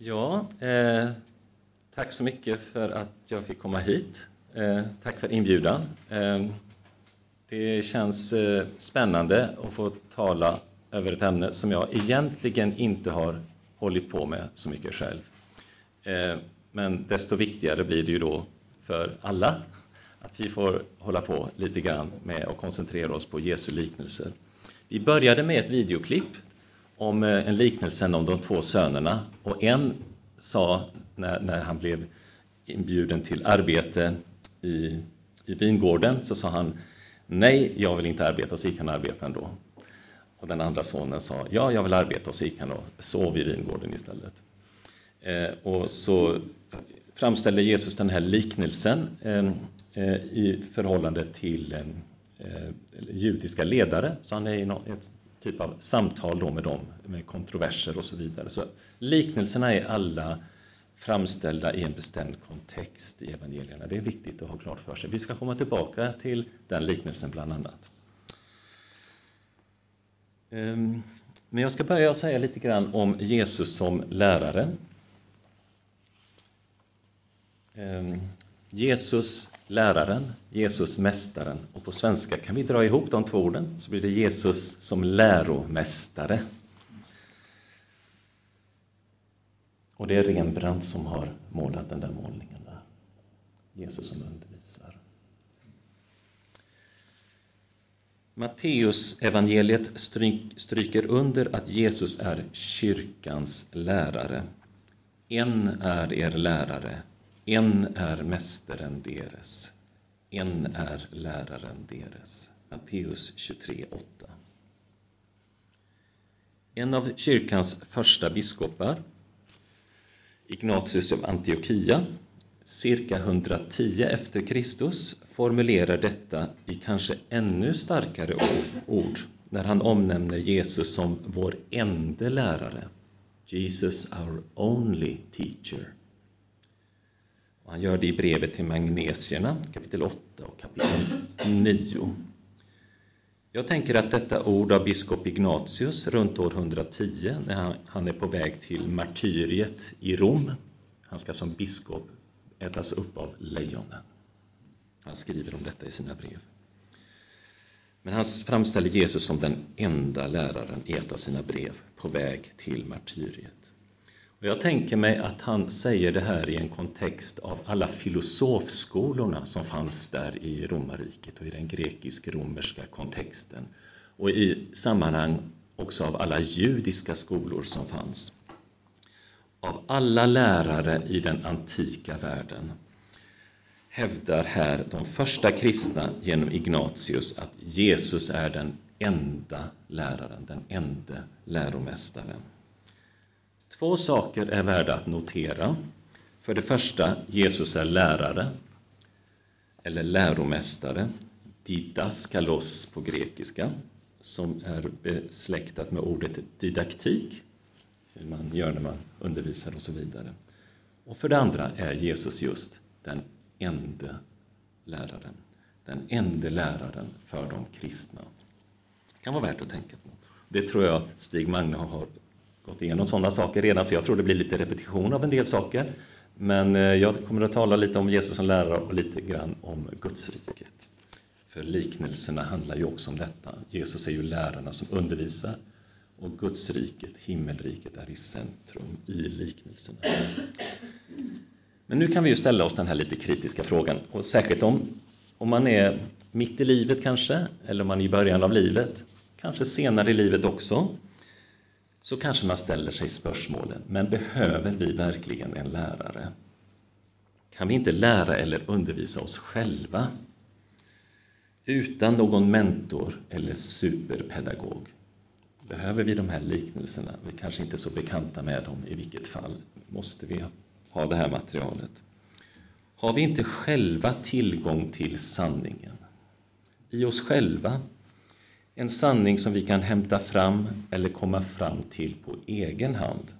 Ja, eh, tack så mycket för att jag fick komma hit. Eh, tack för inbjudan. Eh, det känns eh, spännande att få tala över ett ämne som jag egentligen inte har hållit på med så mycket själv. Eh, men desto viktigare blir det ju då för alla att vi får hålla på lite grann med att koncentrera oss på Jesu liknelser. Vi började med ett videoklipp om eh, en liknelse om de två sönerna och en sa när, när han blev inbjuden till arbete i, i vingården så sa han nej, jag vill inte arbeta och så gick han och arbetade ändå. Och den andra sonen sa ja, jag vill arbeta och så gick han och sov i vingården istället. Eh, och så framställde Jesus den här liknelsen eh, eh i förhållande till eh, judiska ledare. Så han är i ett typ av samtal då med dem, med kontroverser och så vidare. Så liknelserna är alla framställda i en bestämd kontext i evangelierna. Det är viktigt att ha klart för sig. Vi ska komma tillbaka till den liknelsen bland annat. Ehm, men jag ska börja och säga lite grann om Jesus som lärare. Ehm, Jesus läraren, Jesus mästaren. Och på svenska kan vi dra ihop de två orden, så blir det Jesus som läromästare. Och det är Rembrandt som har målat den där målningen där. Jesus som undervisar. Matteus evangeliet stryker under att Jesus är kyrkans lärare. En är er lärare, en är mästaren deras, en är läraren deras. Matteus 23.8 En av kyrkans första biskopar, Ignatius av Antiochia, cirka 110 efter Kristus, formulerar detta i kanske ännu starkare ord när han omnämner Jesus som vår ende lärare. Jesus our only teacher. Och han gör det i brevet till Magnesierna, kapitel 8 och kapitel 9. Jag tänker att detta ord av biskop Ignatius runt år 110, när han är på väg till martyriet i Rom, han ska som biskop ätas upp av lejonen. Han skriver om detta i sina brev. Men han framställer Jesus som den enda läraren i ett av sina brev på väg till martyriet. Och jag tänker mig att han säger det här i en kontext av alla filosofskolorna som fanns där i romarriket och i den grekisk-romerska kontexten och i sammanhang också av alla judiska skolor som fanns. Av alla lärare i den antika världen hävdar här de första kristna genom Ignatius att Jesus är den enda läraren, den enda läromästaren. Två saker är värda att notera. För det första, Jesus är lärare, eller läromästare, didaskalos på grekiska, som är besläktat med ordet didaktik, hur man gör när man undervisar och så vidare. Och för det andra är Jesus just den enda läraren, den enda läraren för de kristna. Det kan vara värt att tänka på. Det tror jag Stig Magne har gått igenom sådana saker redan, så jag tror det blir lite repetition av en del saker. Men eh, jag kommer att tala lite om Jesus som lärare och lite grann om Gudsriket. För liknelserna handlar ju också om detta. Jesus är ju lärarna som undervisar och Gudsriket, himmelriket, är i centrum i liknelserna. Men nu kan vi ju ställa oss den här lite kritiska frågan, och särskilt om, om man är mitt i livet kanske, eller om man är i början av livet, kanske senare i livet också så kanske man ställer sig spörsmålen, men behöver vi verkligen en lärare? Kan vi inte lära eller undervisa oss själva? Utan någon mentor eller superpedagog? Behöver vi de här liknelserna? Vi kanske inte är så bekanta med dem, i vilket fall måste vi ha det här materialet. Har vi inte själva tillgång till sanningen? I oss själva en sanning som vi kan hämta fram eller komma fram till på egen hand.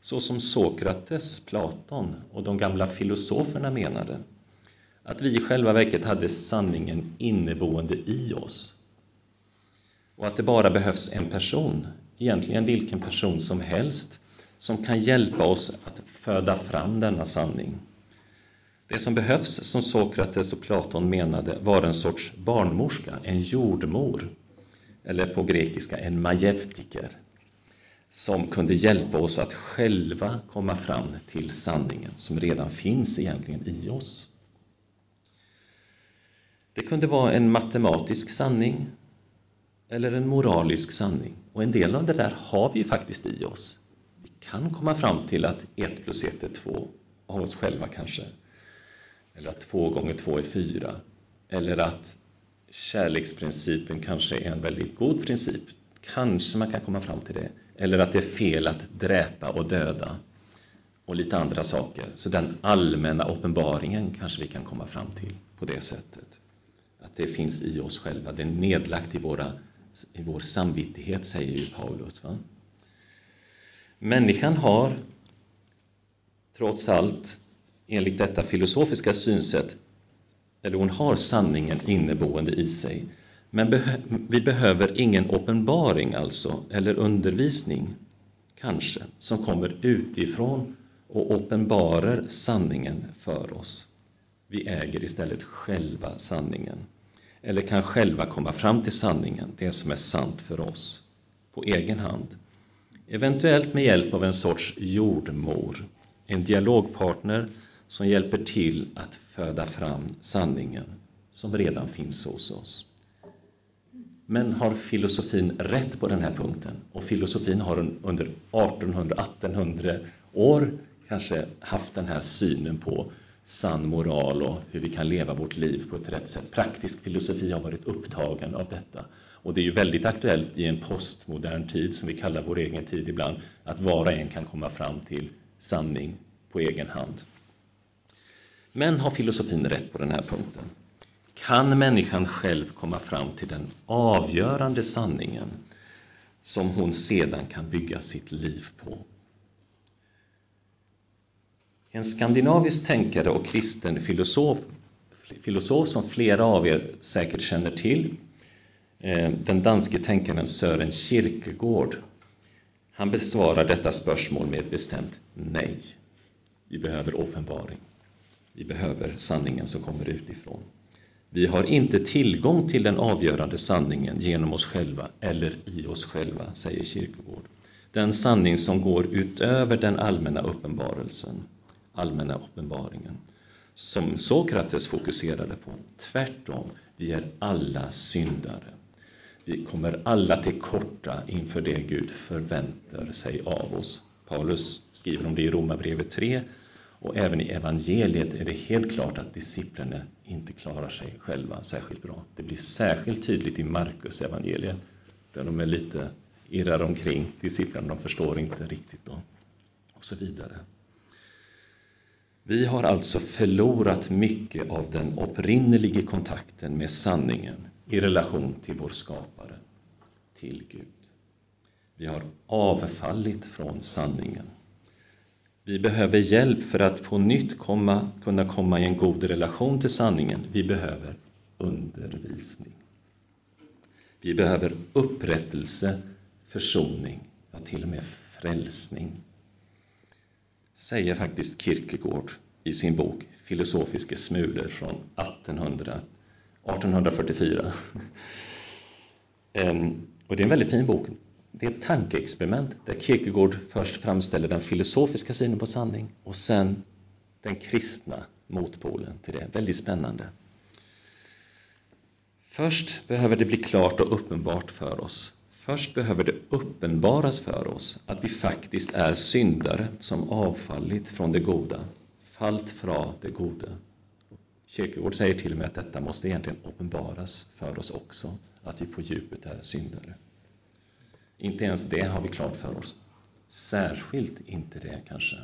Så som Sokrates, Platon och de gamla filosoferna menade. Att vi i själva verket hade sanningen inneboende i oss. Och att det bara behövs en person, egentligen vilken person som helst, som kan hjälpa oss att föda fram denna sanning. Det som behövs, som Sokrates och Platon menade, var en sorts barnmorska, en jordmor, eller på grekiska en majevtiker, som kunde hjälpa oss att själva komma fram till sanningen som redan finns egentligen i oss. Det kunde vara en matematisk sanning eller en moralisk sanning. Och en del av det där har vi ju faktiskt i oss. Vi kan komma fram till att 1 plus 1 är 2, av oss själva kanske. Eller att 2 gånger 2 är 4. Eller att kärleksprincipen kanske är en väldigt god princip. Kanske man kan komma fram till det. Eller att det är fel att dräpa och döda och lite andra saker. Så den allmänna uppenbaringen kanske vi kan komma fram till på det sättet. Att det finns i oss själva, det är nedlagt i, våra, i vår samvittighet, säger ju Paulus. Va? Människan har trots allt, enligt detta filosofiska synsätt, eller hon har sanningen inneboende i sig. Men beh vi behöver ingen uppenbaring alltså, eller undervisning, kanske, som kommer utifrån och uppenbarar sanningen för oss. Vi äger istället själva sanningen, eller kan själva komma fram till sanningen, det som är sant för oss, på egen hand. Eventuellt med hjälp av en sorts jordmor, en dialogpartner som hjälper till att föda fram sanningen som redan finns hos oss. Men har filosofin rätt på den här punkten? Och filosofin har under 1800-1800 år kanske haft den här synen på sann moral och hur vi kan leva vårt liv på ett rätt sätt. Praktisk filosofi har varit upptagen av detta. Och det är ju väldigt aktuellt i en postmodern tid, som vi kallar vår egen tid ibland, att var och en kan komma fram till sanning på egen hand. Men har filosofin rätt på den här punkten? Kan människan själv komma fram till den avgörande sanningen som hon sedan kan bygga sitt liv på? En skandinavisk tänkare och kristen filosof, filosof som flera av er säkert känner till, eh, den danske tänkaren Sören Kierkegaard, han besvarar detta spörsmål med ett bestämt nej. Vi behöver uppenbaring. Vi behöver sanningen som kommer utifrån. Vi har inte tillgång till den avgörande sanningen genom oss själva eller i oss själva, säger Kierkegaard. Den sanning som går utöver den allmänna uppenbarelsen allmänna uppenbaringen som Sokrates fokuserade på. Tvärtom, vi är alla syndare. Vi kommer alla till korta inför det Gud förväntar sig av oss. Paulus skriver om det i Romarbrevet 3 och även i evangeliet är det helt klart att disciplerna inte klarar sig själva särskilt bra. Det blir särskilt tydligt i Markus evangeliet där de är lite irrar omkring, disciplerna, de förstår inte riktigt då och så vidare. Vi har alltså förlorat mycket av den upprinnelige kontakten med sanningen i relation till vår skapare, till Gud. Vi har avfallit från sanningen. Vi behöver hjälp för att på nytt komma, kunna komma i en god relation till sanningen. Vi behöver undervisning. Vi behöver upprättelse, försoning, ja till och med frälsning säger faktiskt Kierkegaard i sin bok Filosofiska smulor från 1800, 1844. Ehm, och det är en väldigt fin bok. Det är ett tankeexperiment där Kierkegaard först framställer den filosofiska synen på sanning och sen den kristna motpolen till det. Väldigt spännande. Först behöver det bli klart och uppenbart för oss Först behöver det uppenbaras för oss att vi faktiskt är syndare som avfallit från det goda, fallt från det goda. Kierkegaard säger till och med att detta måste egentligen uppenbaras för oss också, att vi på djupet är syndare. Inte ens det har vi klart för oss. Särskilt inte det kanske.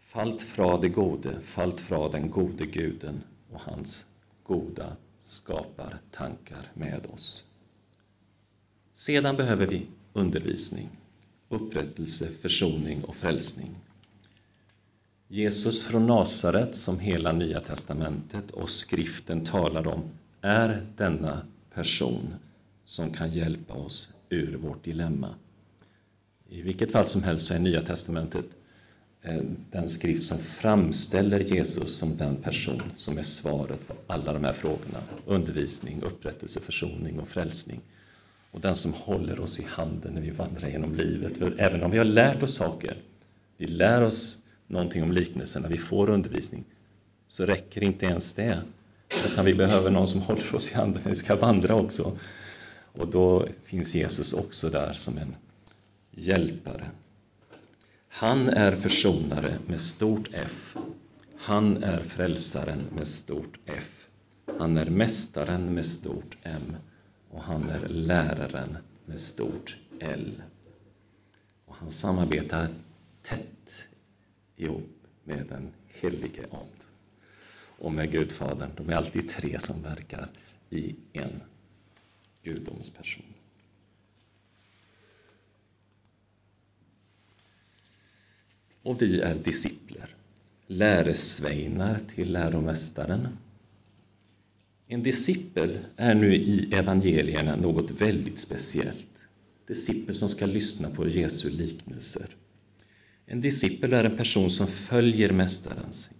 Fallt fra det gode, fallt fra den gode guden och hans goda skapar tankar med oss. Sedan behöver vi undervisning, upprättelse, försoning och frälsning. Jesus från Nasaret, som hela Nya testamentet och skriften talar om, är denna person som kan hjälpa oss ur vårt dilemma. I vilket fall som helst så är Nya Testamentet eh, den skrift som framställer Jesus som den person som är svaret på alla de här frågorna. Undervisning, upprättelse, försoning och frälsning. Och den som håller oss i handen när vi vandrar genom livet. För även om vi har lärt oss saker, vi lär oss någonting om liknelserna, vi får undervisning, så räcker inte ens det. Utan vi behöver någon som håller oss i handen när vi ska vandra också. Och då finns Jesus också där som en hjälpare. Han är försonare med stort F. Han är frälsaren med stort F. Han är mästaren med stort M. Och han är läraren med stort L. Och han samarbetar tätt ihop med den helige Ande och med Gudfadern. De är alltid tre som verkar i en gudomsperson. Och vi är discipler, läresvejnar till läromästaren. En discipel är nu i evangelierna något väldigt speciellt. Discipel som ska lyssna på Jesu liknelser. En discipel är en person som följer Mästarens,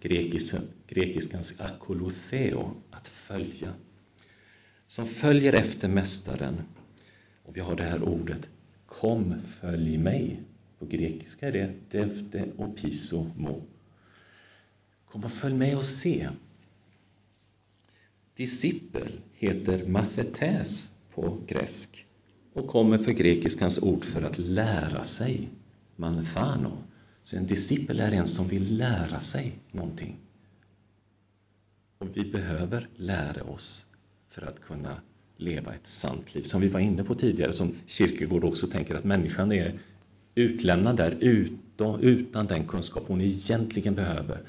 grekiskans akolotheo, att följa. Som följer efter Mästaren. Och vi har det här ordet Kom, följ mig. På grekiska är det devte och piso mo. Kom och följ mig och se. Discipel heter mathetes på gresk och kommer för grekiskans ord för att lära sig, manthano. Så en discipel är en som vill lära sig någonting. Och vi behöver lära oss för att kunna leva ett sant liv. Som vi var inne på tidigare, som Kierkegaard också tänker att människan är utlämnad där utan, utan den kunskap hon egentligen behöver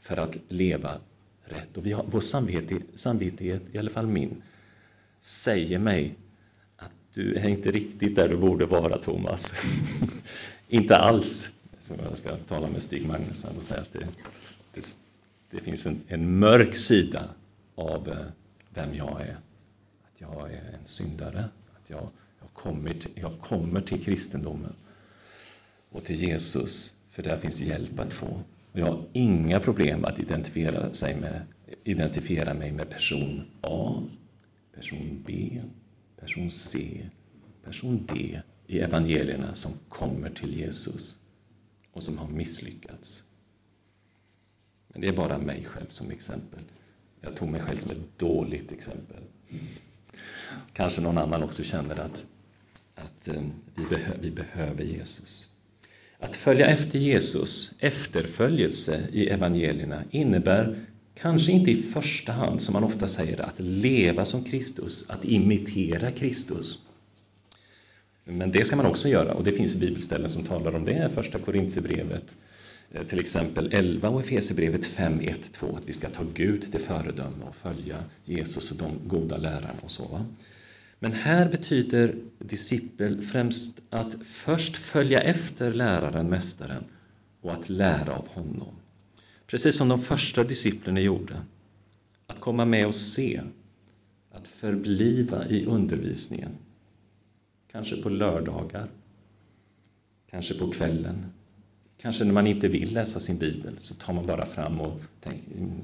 för att leva rätt. Och vi har, vår samvete, samvittighet, i alla fall min, säger mig att du är inte riktigt där du borde vara, Thomas. inte alls som jag ska tala med Stig Magnusson och säga att det, det, det finns en, en, mörk sida av eh, vem jag är. Att jag är en syndare, att jag, jag, kommer, till, jag kommer till kristendomen och till Jesus, för där finns hjälp att få. Och jag har inga problem att identifiera, sig med, identifiera mig med person A, person B, person C, person D i evangelierna som kommer till Jesus och som har misslyckats. Men det är bara mig själv som exempel. Jag tog mig själv som ett dåligt exempel. Kanske någon annan också känner att, att eh, vi, behö, vi behöver Jesus. Att följa efter Jesus, efterföljelse i evangelierna, innebär kanske inte i första hand, som man ofta säger, att leva som Kristus, att imitera Kristus. Men det ska man också göra och det finns bibelställen som talar om det. Första Korintierbrevet eh, till exempel 11 och Efesierbrevet 5, 1, 2 att vi ska ta Gud till föredöme och följa Jesus och de goda lärarna och så. Va? Men här betyder discipel främst att först följa efter läraren, mästaren och att lära av honom. Precis som de första disciplerna gjorde. Att komma med och se, att förbliva i undervisningen Kanske på lördagar, kanske på kvällen. Kanske när man inte vill läsa sin bibel så tar man bara fram och tänker mm,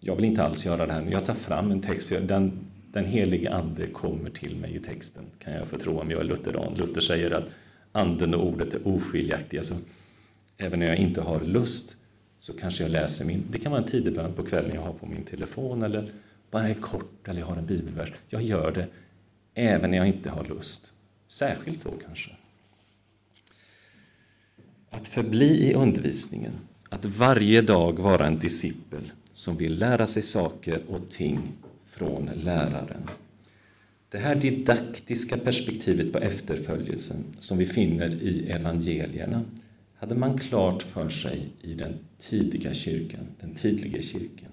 jag vill inte alls göra det här, men jag tar fram en text. Den, den helige Ande kommer till mig i texten, kan jag få tro om jag är lutheran. Luther säger att anden och ordet är oskiljaktiga. Så även när jag inte har lust så kanske jag läser min, det kan vara en tidebön på kvällen jag har på min telefon eller bara är kort eller jag har en bibelvers. Jag gör det även när jag inte har lust. Särskilt då kanske. Att förbli i undervisningen, att varje dag vara en discipel som vill lära sig saker och ting från läraren. Det här didaktiska perspektivet på efterföljelsen som vi finner i evangelierna hade man klart för sig i den tidiga kyrkan, den tidiga kyrkan.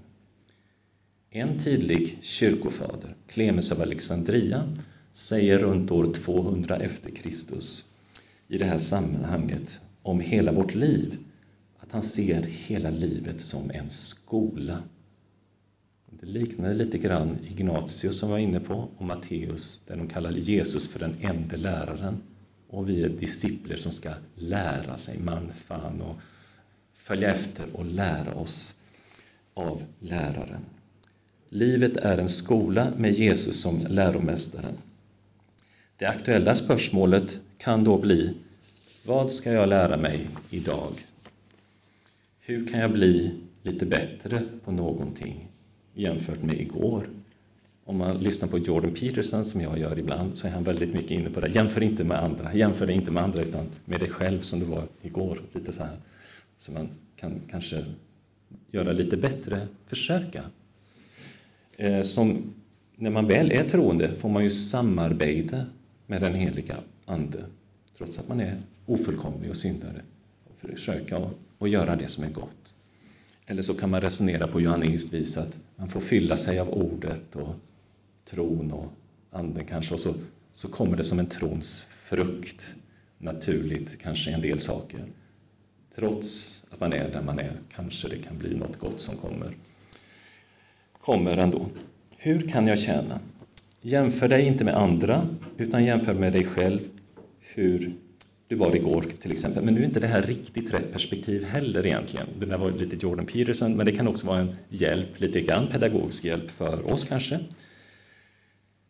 En tidlig kyrkofader, Clemens av Alexandria, säger runt år 200 efter Kristus i det här sammanhanget om hela vårt liv, att han ser hela livet som en skola. det liknar lite grann Ignatius som var inne på, och Matteus, där de kallar Jesus för den ende läraren. Och vi är discipler som ska lära sig manfan och följa efter och lära oss av läraren. Livet är en skola med Jesus som läromästaren. Det aktuella spörsmålet kan då bli Vad ska jag lära mig idag? Hur kan jag bli lite bättre på någonting jämfört med igår? Om man lyssnar på Jordan Peterson som jag gör ibland så är han väldigt mycket inne på det. Jämför inte med andra, jämför inte med andra utan med dig själv som du var igår. Lite så här. Så man kan kanske göra lite bättre, försöka. Eh, som när man väl är troende får man ju samarbeta med den heliga Ande, trots att man är ofullkomlig och syndare. Och försöka att göra det som är gott. Eller så kan man resonera på Johanniskt vis att man får fylla sig av ordet och tron och anden kanske, och så, så kommer det som en trons frukt naturligt, kanske en del saker. Trots att man är där man är, kanske det kan bli något gott som kommer, kommer ändå. Hur kan jag tjäna? Jämför dig inte med andra, utan jämför med dig själv hur du var igår till exempel. Men nu är inte det här riktigt rätt perspektiv heller egentligen. Det där var lite Jordan Peterson, men det kan också vara en hjälp, lite grann pedagogisk hjälp för oss kanske.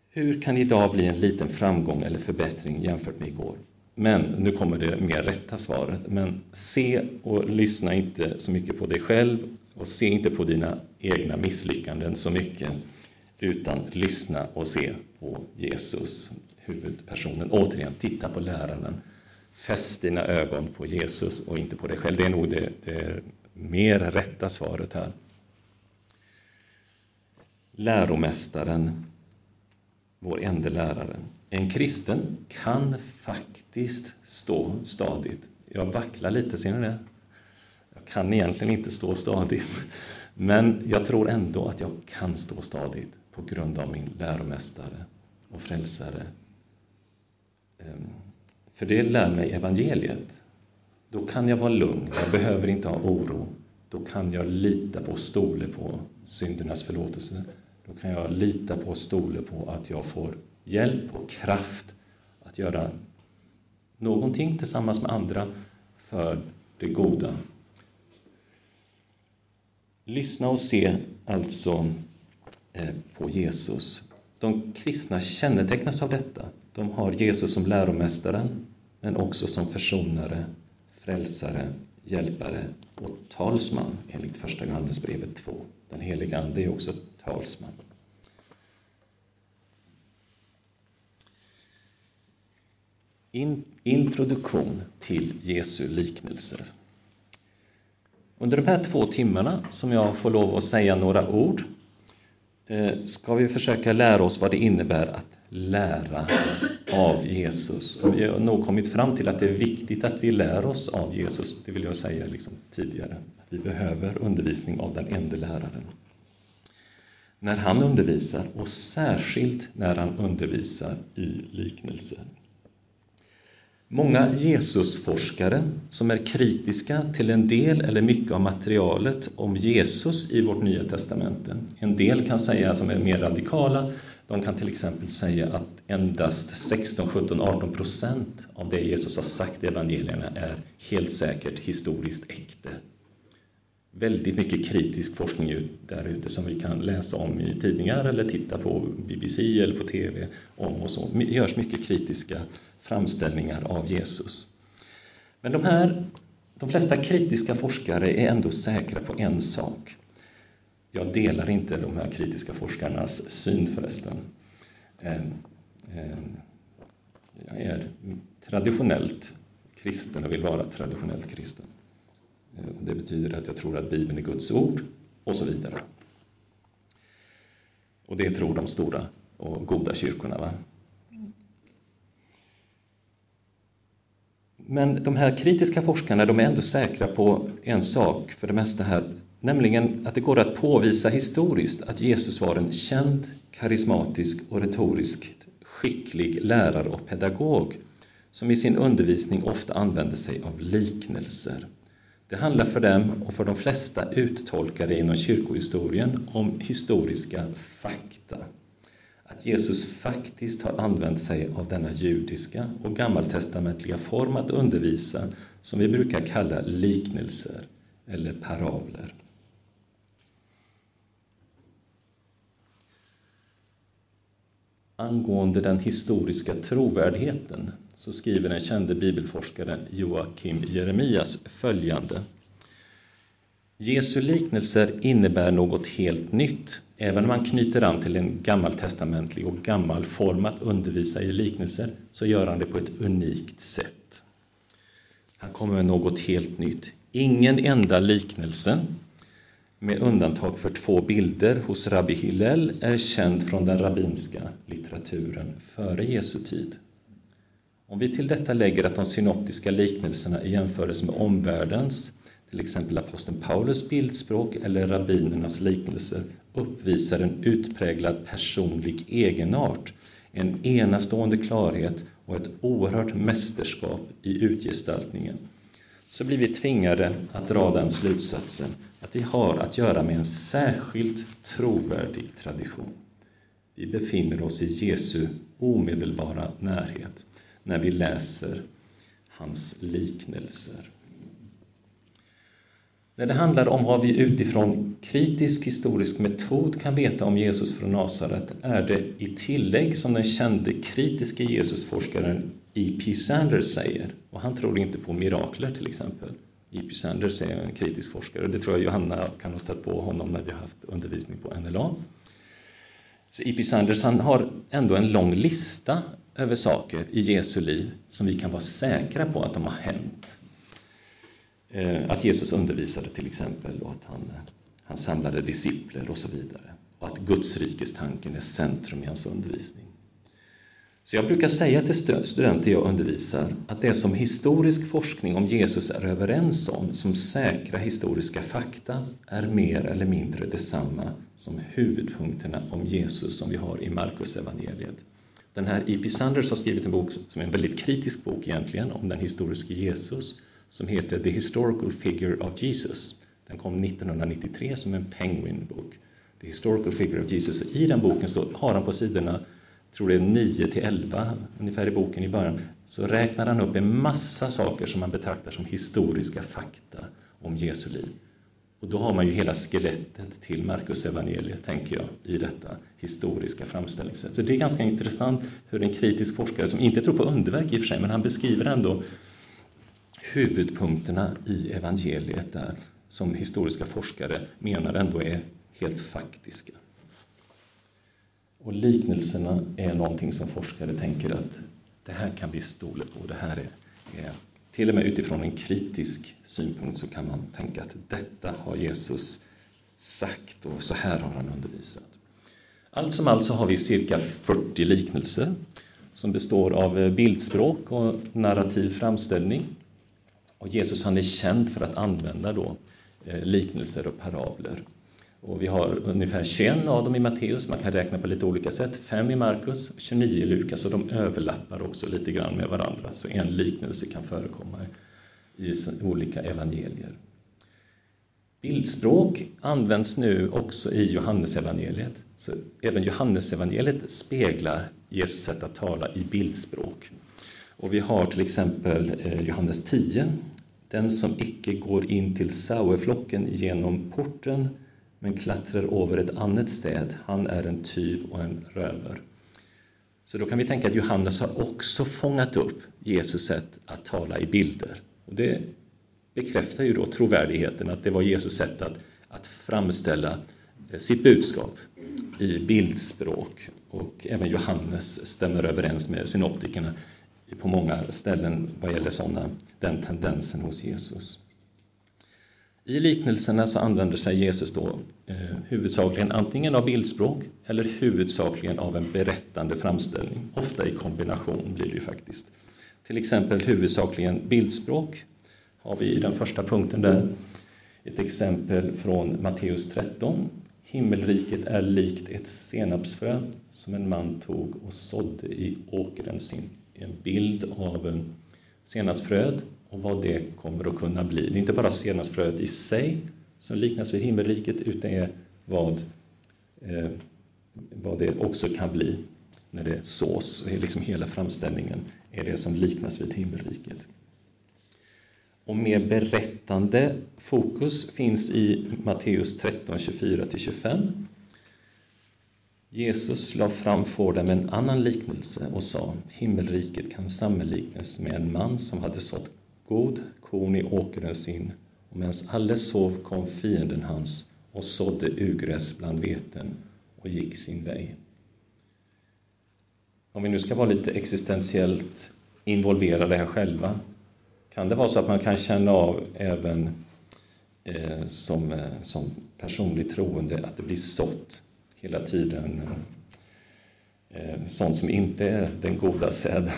Hur kan idag bli en liten framgång eller förbättring jämfört med igår? Men, nu kommer det mer rätta svaret, men se och lyssna inte så mycket på dig själv och se inte på dina egna misslyckanden så mycket, utan lyssna och se på Jesus, huvudpersonen. Återigen, titta på läraren. Fäst dina ögon på Jesus och inte på dig själv. Det är nog det, det mer rätta svaret här. Läromästaren, vår enda lärare. En kristen kan faktiskt stå stadigt. Jag vacklar lite, ser ni det? Jag kan egentligen inte stå stadigt, men jag tror ändå att jag kan stå stadigt på grund av min läromästare och frälsare. Ehm, för det lär mig evangeliet. Då kan jag vara lugn, jag behöver inte ha oro. Då kan jag lita på, stole på syndernas förlåtelse. Då kan jag lita på, stole på att jag får hjälp och kraft att göra någonting tillsammans med andra för det goda. Lyssna och se alltså Eh, på Jesus. De kristna kännetecknas av detta. De har Jesus som läromästaren, men också som försonare, frälsare, hjälpare och talsman enligt Första Johannesbrevet 2. Den heliga Ande är också talsman. In, introduktion till Jesu liknelser. Under de här två timmarna som jag får lov att säga några ord Eh, ska vi försöka lära oss vad det innebär att lära av Jesus. Och vi har nog kommit fram till att det är viktigt att vi lär oss av Jesus, det vill jag säga liksom tidigare. Att vi behöver undervisning av den enda läraren. När han undervisar, och särskilt när han undervisar i liknelser. Många Jesusforskare som är kritiska till en del eller mycket av materialet om Jesus i vårt Nya Testamente. En del kan säga, som är mer radikala, de kan till exempel säga att endast 16, 17, 18 procent av det Jesus har sagt i evangelierna är helt säkert historiskt äkta. Väldigt mycket kritisk forskning där ute som vi kan läsa om i tidningar eller titta på BBC eller på TV om och så. Det görs mycket kritiska framställningar av Jesus. Men de, här, de flesta kritiska forskare är ändå säkra på en sak. Jag delar inte de här kritiska forskarnas syn förresten. Eh, eh, jag är traditionellt kristen och vill vara traditionellt kristen. Eh, det betyder att jag tror att Bibeln är Guds ord och så vidare. Och det tror de stora och goda kyrkorna. Va? Men de här kritiska forskarna de är ändå säkra på en sak för det mesta här, nämligen att det går att påvisa historiskt att Jesus var en känd, karismatisk och retoriskt skicklig lärare och pedagog som i sin undervisning ofta använde sig av liknelser. Det handlar för dem och för de flesta uttolkare inom kyrkohistorien om historiska fakta. Att Jesus faktiskt har använt sig av denna judiska och gammaltestamentliga form att undervisa som vi brukar kalla liknelser eller parabler. Angående den historiska trovärdigheten så skriver den kände bibelforskaren Joakim Jeremias följande. Jesu liknelser innebär något helt nytt. Även om man knyter an till en gammaltestamentlig och gammal form att undervisa i liknelser så gör han det på ett unikt sätt. Han kommer med något helt nytt. Ingen enda liknelse med undantag för två bilder hos rabbi Hillel är känd från den rabbinska litteraturen före Jesu tid. Om vi till detta lägger att de synoptiska liknelserna i jämförelse med omvärldens, till exempel aposteln Paulus bildspråk eller rabbinernas liknelser, uppvisar en utpräglad personlig egenart, en enastående klarhet och ett oerhört mästerskap i utgestaltningen, så blir vi tvingade att dra den slutsatsen att vi har att göra med en särskilt trovärdig tradition. Vi befinner oss i Jesu omedelbara närhet när vi läser hans liknelser. När det handlar om vad vi utifrån kritisk historisk metod kan veta om Jesus från Nasaret är det i tillägg som den kände kritiske Jesusforskaren E.P. Sanders säger, och han tror inte på mirakler till exempel. E.P. Sanders är en kritisk forskare, och det tror jag Johanna kan ha stött på honom när vi har haft undervisning på NLA. Så E.P. Sanders han har ändå en lång lista över saker i Jesu liv som vi kan vara säkra på att de har hänt. Eh, att Jesus undervisade till exempel och att han, han samlade discipler och så vidare. Och att Guds rikestanken är centrum i hans undervisning. Så jag brukar säga till studenter jag undervisar att det som historisk forskning om Jesus är överens om som säkra historiska fakta är mer eller mindre detsamma som huvudpunkterna om Jesus som vi har i Markus evangeliet. Den här E.P. Sanders har skrivit en bok som är en väldigt kritisk bok egentligen om den historiska Jesus som heter The Historical Figure of Jesus. Den kom 1993 som en Penguin-bok. The Historical Figure of Jesus. I den boken så har han på sidorna, tror det är 9 till 11 ungefär i boken i början, så räknar han upp en massa saker som man betraktar som historiska fakta om Jesu liv. Och då har man ju hela skelettet till Markus evangeliet, tänker jag, i detta historiska framställningssätt. Så det är ganska intressant hur en kritisk forskare, som inte tror på underverk i och för sig, men han beskriver ändå huvudpunkterna i evangeliet där, som historiska forskare menar ändå är helt faktiska. Och liknelserna är någonting som forskare tänker att det här kan vi stole på, det här är, är till och med utifrån en kritisk synpunkt så kan man tänka att detta har Jesus sagt och så här har han undervisat. Allt som allt så har vi cirka 40 liknelser som består av bildspråk och narrativ framställning. Och Jesus han är känd för att använda då eh, liknelser och parabler. Och vi har ungefär 21 av dem i Matteus, man kan räkna på lite olika sätt. 5 i Markus, 29 i Lukas och de överlappar också lite grann med varandra. Så en liknelse kan förekomma i olika evangelier. Bildspråk används nu också i Johannesevangeliet. Så även Johannesevangeliet speglar Jesus sätt att tala i bildspråk. Och vi har till exempel eh, Johannes 10. Den som icke går in till saueflocken genom porten men klättrar över ett annat städ, han är en tyv och en röver. Så då kan vi tänka att Johannes har också fångat upp Jesus sätt att tala i bilder. Och det bekräftar ju då trovärdigheten att det var Jesus sätt att, att framställa eh, sitt budskap i bildspråk. Och även Johannes stämmer överens med synoptikerna på många ställen vad gäller såna, den tendensen hos Jesus. I liknelserna så använder sig Jesus då eh, huvudsakligen antingen av bildspråk eller huvudsakligen av en berättande framställning. Ofta i kombination blir det ju faktiskt. Till exempel huvudsakligen bildspråk har vi i den första punkten där ett exempel från Matteus 13. Himmelriket är likt ett senapsfrö som en man tog och sådde i åkern sin. En bild av senapsfröet och vad det kommer att kunna bli. Det är inte bara senapsfröet i sig som liknas vid himmelriket, utan är vad, eh, vad det också kan bli när det sås. Liksom hela framställningen är det som liknas vid himmelriket. Och mer berättande fokus finns i Matteus 13, 24-25. Jesus la fram för dem en annan liknelse och sa Himmelriket kan sammanliknas med en man som hade sått god korn i åkern sin och medan alla sov kom fienden hans och sådde ugräs bland veten och gick sin väg. Om vi nu ska vara lite existentiellt involverade här själva kan det vara så att man kan känna av även eh, som, eh, som personlig troende att det blir sått hela tiden eh, sånt som inte är den goda säden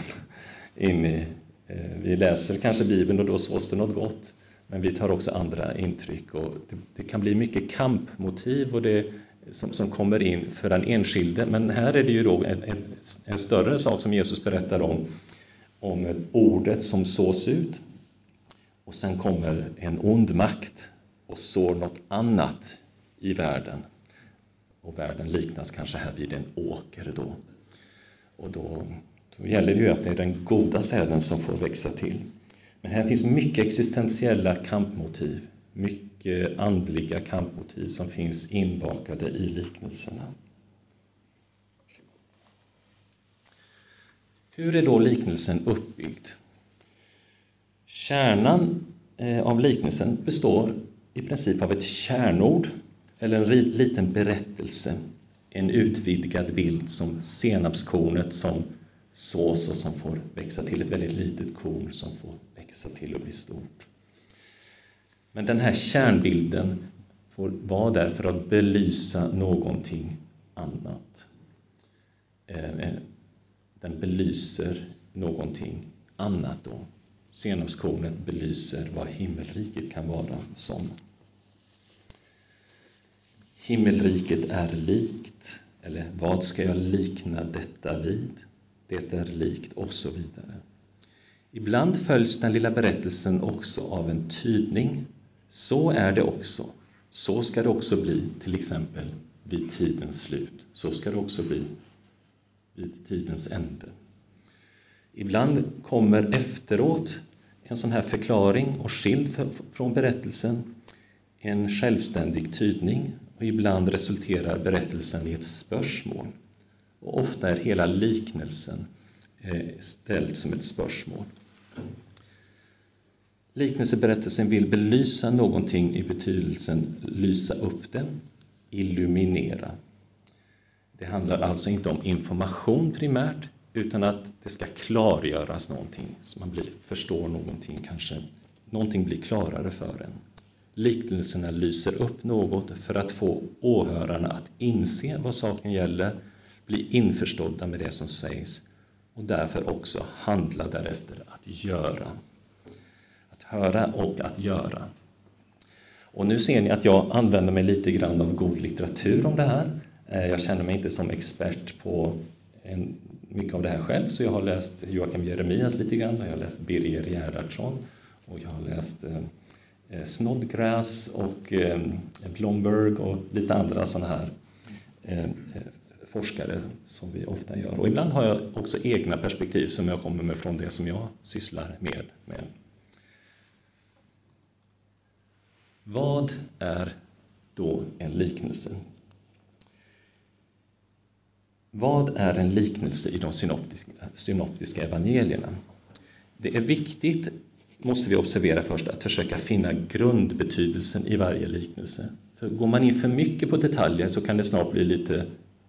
in i eh, vi läser kanske Bibeln och då sås det något gott, men vi tar också andra intryck och det, det kan bli mycket kampmotiv och det, som, som kommer in för den enskilde. Men här är det ju då en, en, en större sak som Jesus berättar om, om ordet som sås ut och sen kommer en ond makt och sår något annat i världen. Och världen liknas kanske här vid en åker då. Och då, då gäller det ju att det är den goda säden som får växa till. Men här finns mycket existentiella kampmotiv, mycket andliga kampmotiv som finns inbakade i liknelserna. Hur är då liknelsen uppbyggd? Kärnan eh, av liknelsen består i princip av ett kärnord eller en liten berättelse, en utvidgad bild som senapskornet som sås och som får växa till ett väldigt litet korn som får växa till och bli stort. Men den här kärnbilden får vara där för att belysa någonting annat. Eh, eh, den belyser någonting annat då. Senapskornet belyser vad himmelriket kan vara som. Himmelriket är likt, eller vad ska jag likna detta vid? Det är likt, och så vidare. Ibland följs den lilla berättelsen också av en tydning. Så är det också. Så ska det också bli, till exempel vid tidens slut. Så ska det också bli vid tidens ände. Ibland kommer efteråt en sån här förklaring och skild från berättelsen en självständig tydning och ibland resulterar berättelsen i ett spörsmål. Och ofta är hela liknelsen eh, ställd som ett spörsmål. Liknelseberättelsen vill belysa någonting i betydelsen lysa upp det, illuminera. Det handlar alltså inte om information primärt, utan att det ska klargöras någonting, så man blir, förstår någonting, kanske någonting blir klarare för en. Liknelserna lyser upp något för att få åhörarna att inse vad saken gäller, bli införstådda med det som sägs och därför också handla därefter, att göra. Att höra och att göra. Och nu ser ni att jag använder mig lite grann av god litteratur om det här. Eh, jag känner mig inte som expert på en, mycket av det här själv, så jag har läst Joakim Jeremias lite grann, jag har läst Birger Gerhardsson och jag har läst eh Eh, Snodgrass och eh, Blomberg och lite andra sådana här eh, forskare som vi ofta gör. Och ibland har jag också egna perspektiv som jag kommer med från det som jag sysslar med. med. Vad är då en liknelse? Vad är en liknelse i de synoptiska, synoptiska evangelierna? Det är viktigt, måste vi observera först, att försöka finna grundbetydelsen i varje liknelse. För går man in för mycket på detaljer så kan det snart bli lite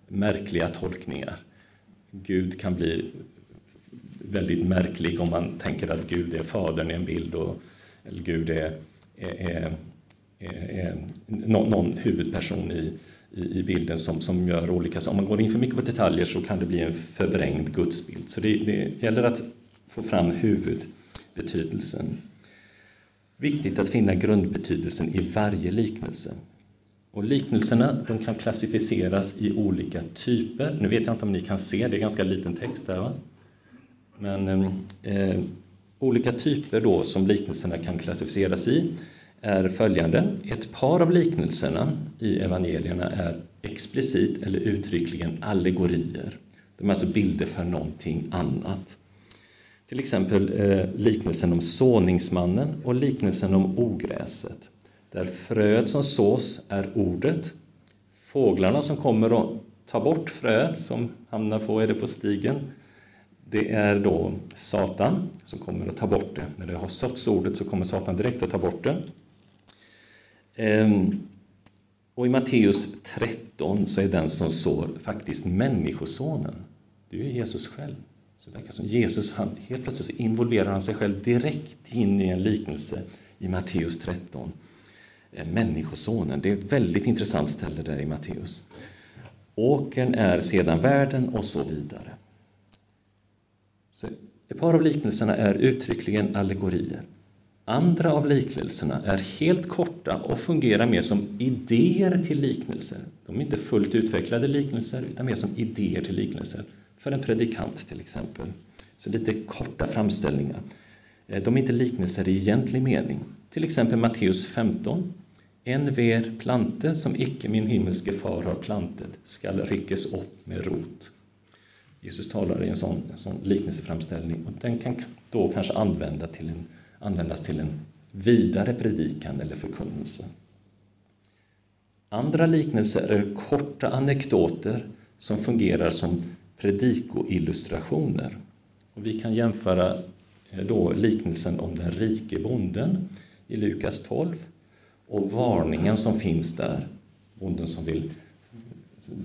märkliga tolkningar. Gud kan bli väldigt märklig om man tänker att Gud är Fadern i en bild, och, eller Gud är, är, är, är någon huvudperson i, i, bilden som, som gör olika saker. Om man går in för mycket på detaljer så kan det bli en förvrängd gudsbild. Så det, det gäller att få fram huvudbetydelsen. Viktigt att finna grundbetydelsen i varje liknelse. Och liknelserna de kan klassificeras i olika typer. Nu vet jag inte om ni kan se, det är ganska liten text där. Va? Men eh, olika typer då som liknelserna kan klassificeras i är följande. Ett par av liknelserna i evangelierna är explicit eller uttryckligen allegorier. De är alltså bilder för någonting annat. Till exempel eh, liknelsen om såningsmannen och liknelsen om ogräset. Där fröet som sås är ordet, fåglarna som kommer och tar bort fröet som hamnar på, är det på stigen, det är då Satan som kommer att ta bort det. När det har såtts ordet så kommer Satan direkt att ta bort det. Ehm, och i Matteus 13 så är den som sår faktiskt Människosonen. Det är ju Jesus själv. Så det som Jesus, han, helt plötsligt involverar han sig själv direkt in i en liknelse i Matteus 13. Eh, Människosonen, det är ett väldigt intressant ställe där i Matteus. Åkern är sedan världen och så vidare. Så ett par av liknelserna är uttryckligen allegorier. Andra av liknelserna är helt korta och fungerar mer som idéer till liknelser. De är inte fullt utvecklade liknelser, utan mer som idéer till liknelser. För en predikant till exempel. Så lite korta framställningar. Eh, de är inte liknelser i egentlig mening. Till exempel Matteus 15. En ver plante som icke min himmelske far har plantet skall ryckes upp med rot. Jesus talar i en sån, en sån liknelseframställning och den kan då kanske använda till en, användas till en vidare predikan eller förkunnelse. Andra liknelser är korta anekdoter som fungerar som predikoillustrationer. Och vi kan jämföra eh, då liknelsen om den rike bonden i Lukas 12 och varningen som finns där. Bonden som vill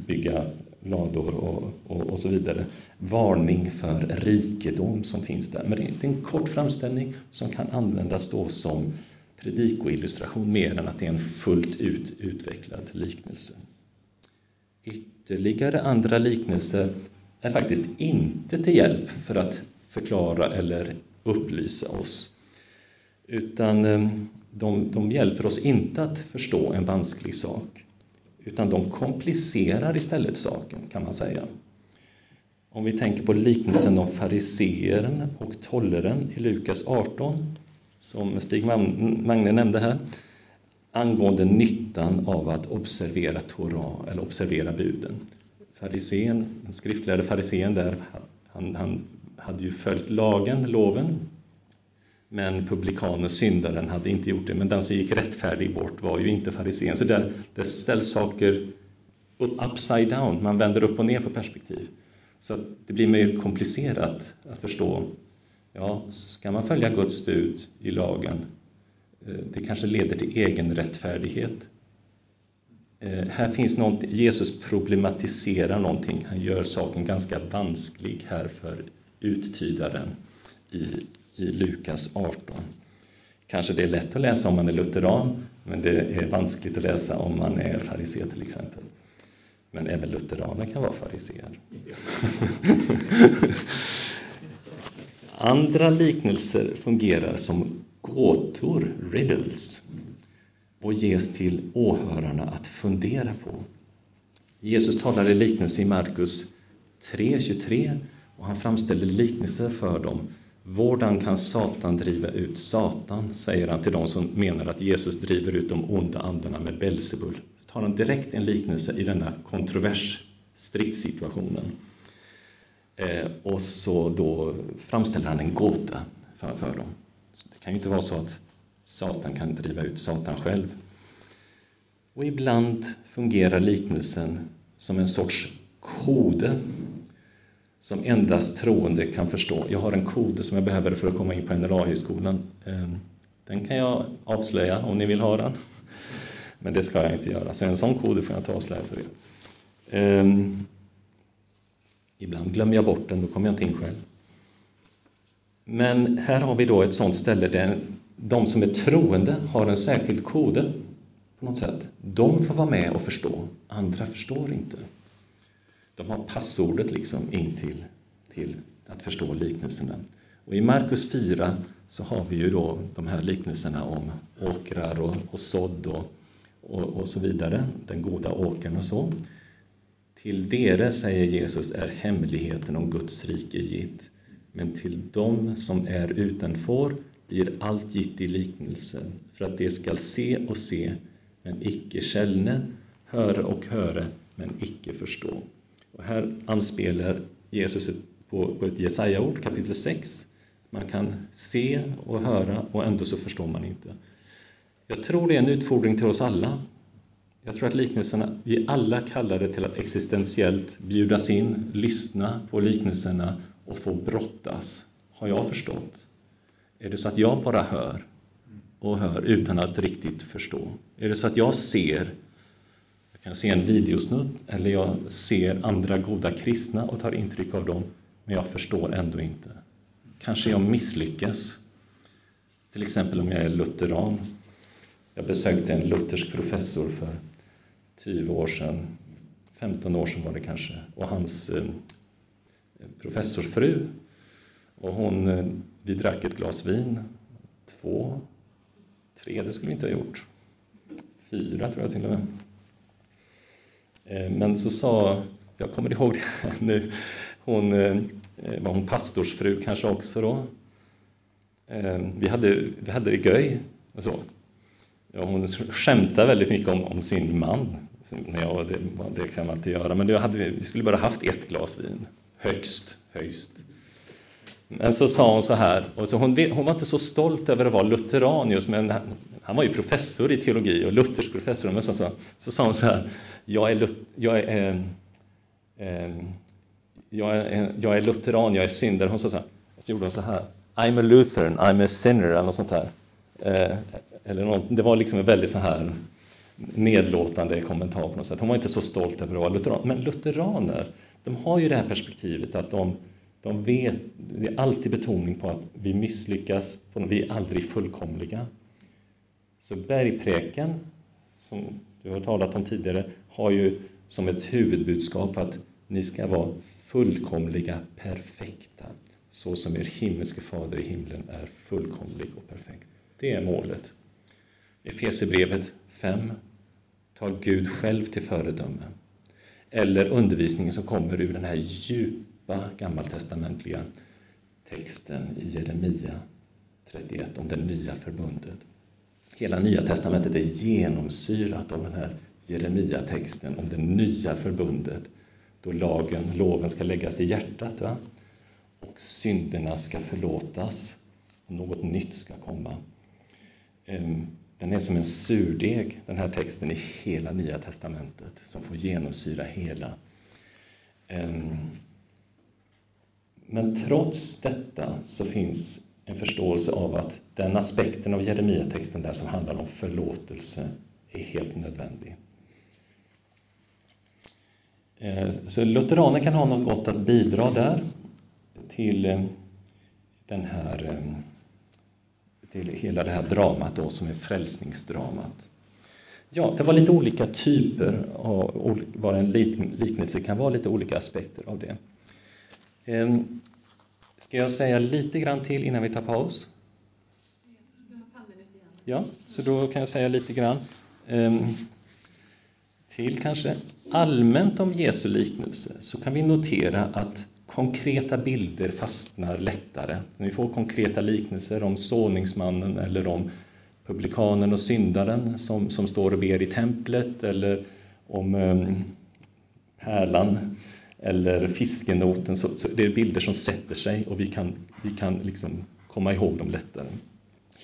bygga lador och, och, och, så vidare. Varning för rikedom som finns där. Men det är en kort framställning som kan användas då som predikoillustration mer än att det är en fullt ut utvecklad liknelse. Ytterligare andra liknelser är faktiskt inte till hjälp för att förklara eller upplysa oss. Utan eh, de, de hjälper oss inte att förstå en vansklig sak utan de komplicerar istället saken, kan man säga. Om vi tänker på liknelsen om fariseeren och tolleren i Lukas 18, som Stig Magne nämnde här, angående nyttan av att observera Torah, eller observera buden. Farisén, den skriftlärde farisén där, han, han hade ju följt lagen, loven, men publikanen, syndaren, hade inte gjort det. Men den som gick rättfärdig bort var ju inte farisén. Så där, där ställs saker upside down, man vänder upp och ner på perspektiv. Så det blir mer komplicerat att förstå. Ja, ska man följa Guds bud i lagen? Eh, det kanske leder till egen rättfärdighet. Eh, här finns något, Jesus problematiserar någonting. Han gör saken ganska vansklig här för uttydaren i i Lukas 18. Kanske det är lätt att läsa om man är lutheran, men det är vanskligt att läsa om man är farisé till exempel. Men även lutheraner kan vara fariséer. Andra liknelser fungerar som gåtor, riddles, och ges till åhörarna att fundera på. Jesus talar i liknelse i Markus 3.23 och han framställer liknelser för dem Vårdan kan Satan driva ut Satan, säger han till de som menar att Jesus driver ut de onda andarna med Belsebul. tar han direkt en liknelse i denna kontrovers stridssituationen. Eh, och så då framställer han en gåta för, för dem. Så det kan ju inte vara så att Satan kan driva ut Satan själv. Och ibland fungerar liknelsen som en sorts kode som endast troende kan förstå. Jag har en kod som jag behöver för att komma in på NLA-högskolan. Ehm, den kan jag avslöja om ni vill ha den. Men det ska jag inte göra, så en sån kod får jag inte avslöja för er. Ehm, ibland glömmer jag bort den, då kommer jag inte in själv. Men här har vi då ett sånt ställe där de som är troende har en särskild kode på något sätt. De får vara med och förstå, andra förstår inte. De har passordet liksom in till, till att förstå liknelserna. Och I Markus 4 så har vi ju då de här liknelserna om åkrar och, och sådd och, och, och, så vidare, den goda åkern och så. Till dere, säger Jesus, är hemligheten om Guds rike gitt. men till dem som är utanför blir allt gitt i liknelsen, för att de skall se och se, men icke källne, höra och höra, men icke förstå. Och här anspelar Jesus på, på ett Jesaja-ord, kapitel 6. Man kan se och höra och ändå så förstår man inte. Jag tror det är en utfordring till oss alla. Jag tror att liknelserna, vi alla kallade till att existentiellt bjudas in, lyssna på liknelserna och få brottas. Har jag förstått? Är det så att jag bara hör och hör utan att riktigt förstå? Är det så att jag ser, jag kan se en videosnutt eller jag ser andra goda kristna och tar intryck av dem, men jag förstår ändå inte. Kanske jag misslyckas. Till exempel om jag är lutheran. Jag besökte en luthersk professor för 20 år sedan, 15 år sedan var det kanske, och hans eh, professors professorsfru. Och hon, eh, vi drack ett glas vin, två, tre, det skulle vi inte ha gjort. Fyra tror jag till och med. Eh, men så sa, jag kommer ihåg det nu, hon eh, var hon pastorsfru kanske också då. Eh, vi hade, vi hade det göj och så. Ja, hon skämtade väldigt mycket om, om sin man. Ja, det, det kan man inte göra, men det hade vi, vi skulle bara haft ett glas vin. Högst, högst. Men så sa hon så här, och så hon, hon var inte så stolt över att vara lutheran just, men han, han var ju professor i teologi och luthersk professor. Men så, så, så sa hon så här, jag är, jag är, eh, eh, jag är, ehm, jag är lutheran, jag är syndare. Hon sa så här, så gjorde hon så här, I'm a Lutheran, I'm a sinner, eller något sånt här. Eh, eller något, det var liksom en väldigt så här nedlåtande kommentar på något sätt. Hon var inte så stolt över att vara lutheran. Men lutheraner, de har ju det här perspektivet att de, de vet, det är alltid betoning på att vi misslyckas, vi är aldrig fullkomliga. Så bergpräken, som du har talat om tidigare, har ju som ett huvudbudskap att ni ska vara fullkomliga, perfekta, så som er himmelske fader i himlen är fullkomlig och perfekt. Det är målet. Efesierbrevet 5 tar Gud själv till föredöme. Eller undervisningen som kommer ur den här djupa gammaltestamentliga texten i Jeremia 31 om det nya förbundet. Hela Nya testamentet är genomsyrat av den här Jeremia-texten om det nya förbundet då lagen, loven ska läggas i hjärtat va? och synderna ska förlåtas och något nytt ska komma. Ehm, den är som en surdeg, den här texten i hela Nya testamentet, som får genomsyra hela. Ehm, men trots detta så finns en förståelse av att den aspekten av Jeremia-texten där som handlar om förlåtelse är helt nödvändig. Eh, så lutheraner kan ha något gott att bidra där till eh, den här eh, till hela det här dramat då som är frälsningsdramat. Ja, det var lite olika typer av vad en liknelse kan vara, lite olika aspekter av det. Ehm, ska jag säga lite grann till innan vi tar paus? Ja, så då kan jag säga lite grann ehm, till kanske. Allmänt om Jesu liknelse så kan vi notera att konkreta bilder fastnar lättare. När vi får konkreta liknelser om såningsmannen eller om publikanen och syndaren som, som står och ber i templet eller om um, pärlan eller fiskenoten, så, så det är bilder som sätter sig och vi kan, vi kan liksom komma ihåg dem lättare.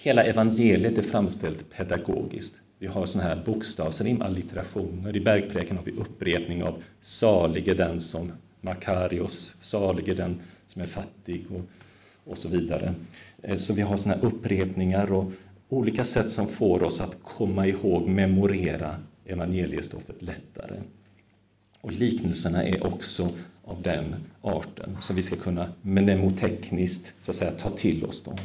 Hela evangeliet är framställt pedagogiskt. Vi har sådana här bokstavsrim, allitterationer. I bergpräken har vi upprepning av salig är den som Makarios, salig är den som är fattig och, och så vidare. Eh, så vi har sådana upprepningar och olika sätt som får oss att komma ihåg, memorera evangeliestoffet lättare. Och liknelserna är också av den arten, så vi ska kunna mnemotekniskt så att säga, ta till oss dem.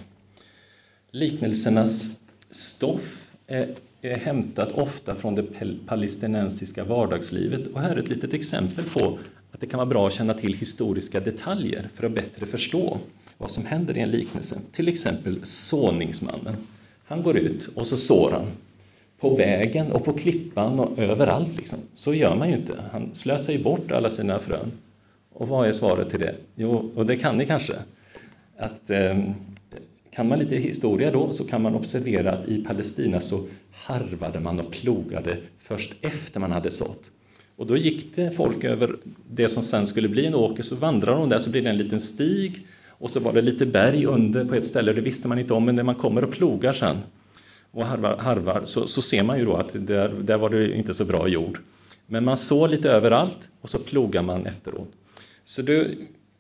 Liknelsernas stoff är, är hämtat ofta från det palestinensiska vardagslivet och här är ett litet exempel på att det kan vara bra att känna till historiska detaljer för att bättre förstå vad som händer i en liknelse. Till exempel såningsmannen. Han går ut och så sår han på vägen och på klippan och överallt. Liksom. Så gör man ju inte. Han slösar ju bort alla sina frön. Och vad är svaret till det? Jo, och det kan ni kanske. att eh, kan man lite historia då så kan man observera att i Palestina så harvade man och plogade först efter man hade sått. Och då gick det folk över det som sen skulle bli en åker, så vandrade de där så blir det en liten stig och så var det lite berg under på ett ställe, det visste man inte om, men när man kommer och plogar sen och harvar, harvar så, så ser man ju då att där, där var det inte så bra jord. Men man sår lite överallt och så plogar man efteråt. Så det,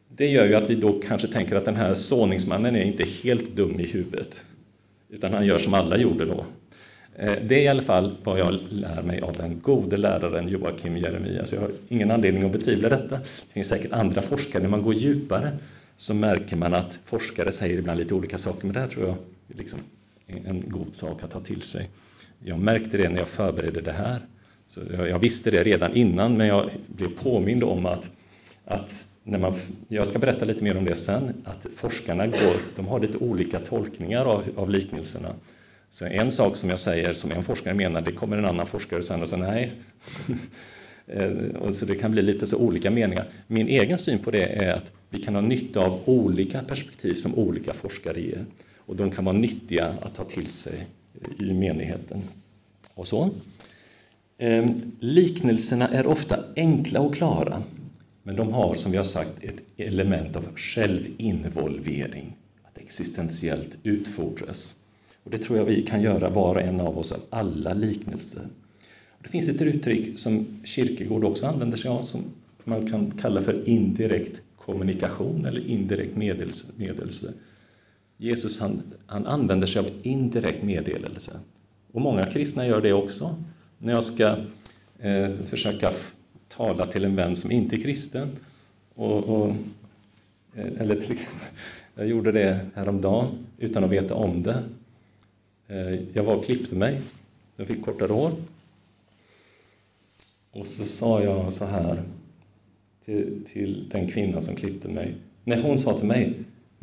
det gör ju att vi då kanske tänker att den här såningsmannen är inte helt dum i huvudet, utan han gör som alla gjorde då. Eh, det är i alla fall vad jag lär mig av den gode läraren Joakim Jeremias. Jag har ingen anledning att betvivla detta. Det finns säkert andra forskare. När man går djupare så märker man att forskare säger ibland lite olika saker, men det här tror jag liksom en god sak att ta till sig. Jag märkte det när jag förberedde det här. Så jag, visste det redan innan, men jag blev påmind om att, att när man, jag ska berätta lite mer om det sen, att forskarna går, de har lite olika tolkningar av, av liknelserna. Så en sak som jag säger, som en forskare menar, det kommer en annan forskare sen och säger nej. Eh, så det kan bli lite så olika meningar. Min egen syn på det är att vi kan ha nytta av olika perspektiv som olika forskare ger. Och de kan vara nyttiga att ta till sig eh, i menigheten. Och så. Ehm, liknelserna är ofta enkla och klara, men de har, som vi har sagt, ett element av självinvolvering, att existentiellt utfordras. Och det tror jag vi kan göra var och en av oss av alla liknelser. Det finns ett uttryck som Kierkegaard också använder sig av som man kan kalla för indirekt kommunikation eller indirekt meddelelse. Jesus han, han använder sig av indirekt meddelelse. Och många kristna gör det också. När jag ska eh, försöka tala till en vän som inte är kristen, och, och, eh, eller till exempel, jag gjorde det häromdagen utan att veta om det. Eh, jag var och klippte mig, jag fick kortare hår. Och så sa jag så här till, till den kvinna som klippte mig. När hon sa till mig,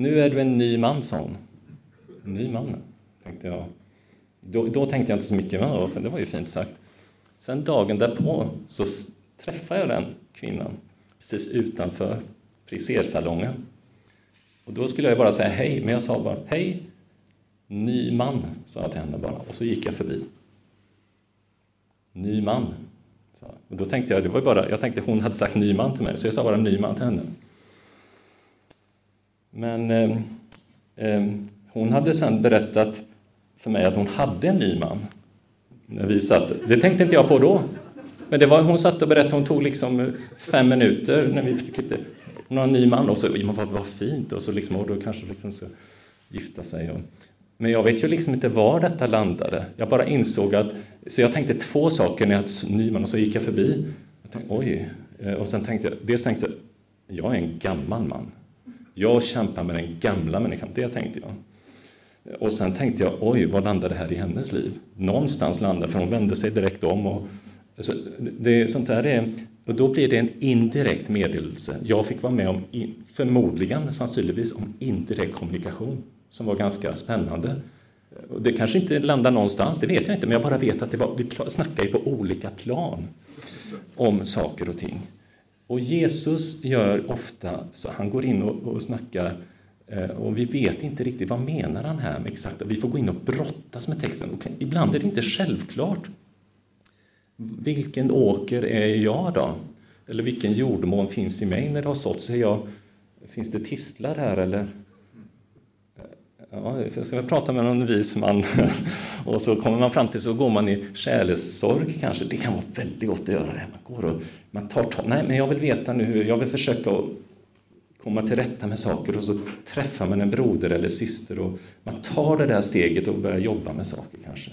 nu är du en ny man, sa hon. En ny man, tänkte jag. Då, då tänkte jag inte så mycket, men det var ju fint sagt. Sen dagen därpå så träffade jag den kvinnan precis utanför frisersalongen. Och då skulle jag bara säga hej, men jag sa bara hej, ny man, sa jag till henne bara, och så gick jag förbi. Ny man. Och då tänkte jag, det var bara, jag tänkte hon hade sagt ny man till mig, så jag sa bara ny man till henne. Men eh, eh, hon hade sen berättat för mig att hon hade en ny man. När vi satt. Det tänkte inte jag på då. Men det var, hon satt och berättade, hon tog liksom eh, fem minuter när vi klippte. Hon har en ny man och så, ja, vad, vad fint, och så liksom, och då kanske liksom ska gifta sig. Och, men jag vet ju liksom inte var detta landade. Jag bara insåg att, så jag tänkte två saker när jag hade ny man och så gick jag förbi. Jag tänkte, oj, eh, och sen tänkte jag, dels tänkte jag, jag är en gammal man. Jag kämpar med den gamla människan, det tänkte jag. Och sen tänkte jag, oj, vad landade det här i hennes liv? Någonstans landade för hon vände sig direkt om. Och, alltså, det, sånt där är, och då blir det en indirekt meddelelse. Jag fick vara med om, förmodligen, sannolikt, om indirekt kommunikation som var ganska spännande. Det kanske inte landar någonstans, det vet jag inte, men jag bara vet att det var, vi snackar ju på olika plan om saker och ting. Och Jesus gör ofta så, han går in och, och snackar eh, och vi vet inte riktigt vad menar han här med exakt. Vi får gå in och brottas med texten. Och ibland är det inte självklart. Vilken åker är jag då? Eller vilken jordmån finns i mig när det har såtts? Finns det tistlar här eller ja, jag ska prata med någon vis man och så kommer man fram till så går man i kärlekssorg kanske. Det kan vara väldigt gott att göra det. Man går och man tar tag. Nej, men jag vill veta nu hur, jag vill försöka komma till rätta med saker och så träffar man en broder eller syster och man tar det där steget och börjar jobba med saker kanske.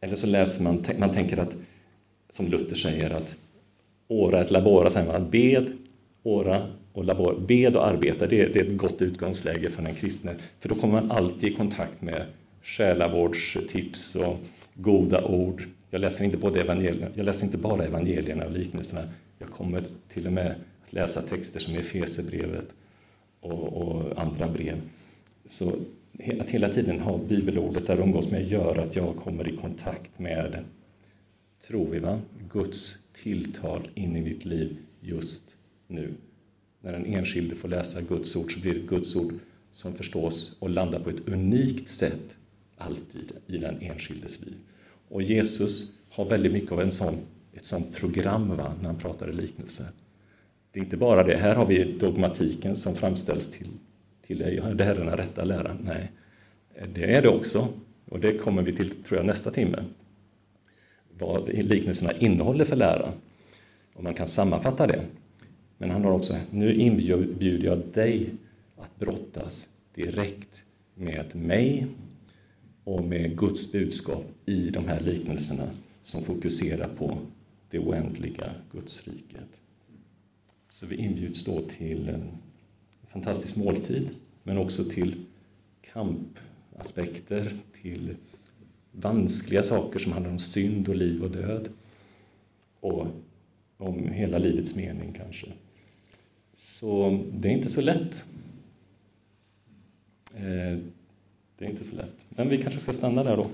Eller så läser man, man tänker att, som Luther säger, att ora ett labora, säger man, bed, ora och labor, bed och arbeta, det, det, är ett gott utgångsläge för den kristne, för då kommer man alltid i kontakt med själavårdstips och goda ord. Jag läser inte, både evangelierna, jag läser inte bara evangelierna och liknelserna, jag kommer till och med att läsa texter som Efesierbrevet och, och andra brev. Så att hela tiden ha bibelordet där umgås med gör att jag kommer i kontakt med, tror vi, va? Guds tilltal in i mitt liv just nu när den enskilde får läsa Guds ord så blir det ett Guds ord som förstås och landar på ett unikt sätt alltid i den enskildes liv. Och Jesus har väldigt mycket av en sån, ett sånt program va, när han pratar i liknelser. Det är inte bara det, här har vi dogmatiken som framställs till, till dig, det här är den rätta läran. Nej, det är det också. Och det kommer vi till, tror jag, nästa timme. Vad liknelserna innehåller för lära. om man kan sammanfatta det. Men han har också, nu inbjuder jag dig att brottas direkt med mig och med Guds budskap i de här liknelserna som fokuserar på det oändliga Gudsriket. Så vi inbjuds då till en fantastisk måltid, men också till kampaspekter, till vanskliga saker som handlar om synd och liv och död och om hela livets mening kanske. Så det är inte så lätt. Eh, det är inte så lätt. Men vi kanske ska stanna där då.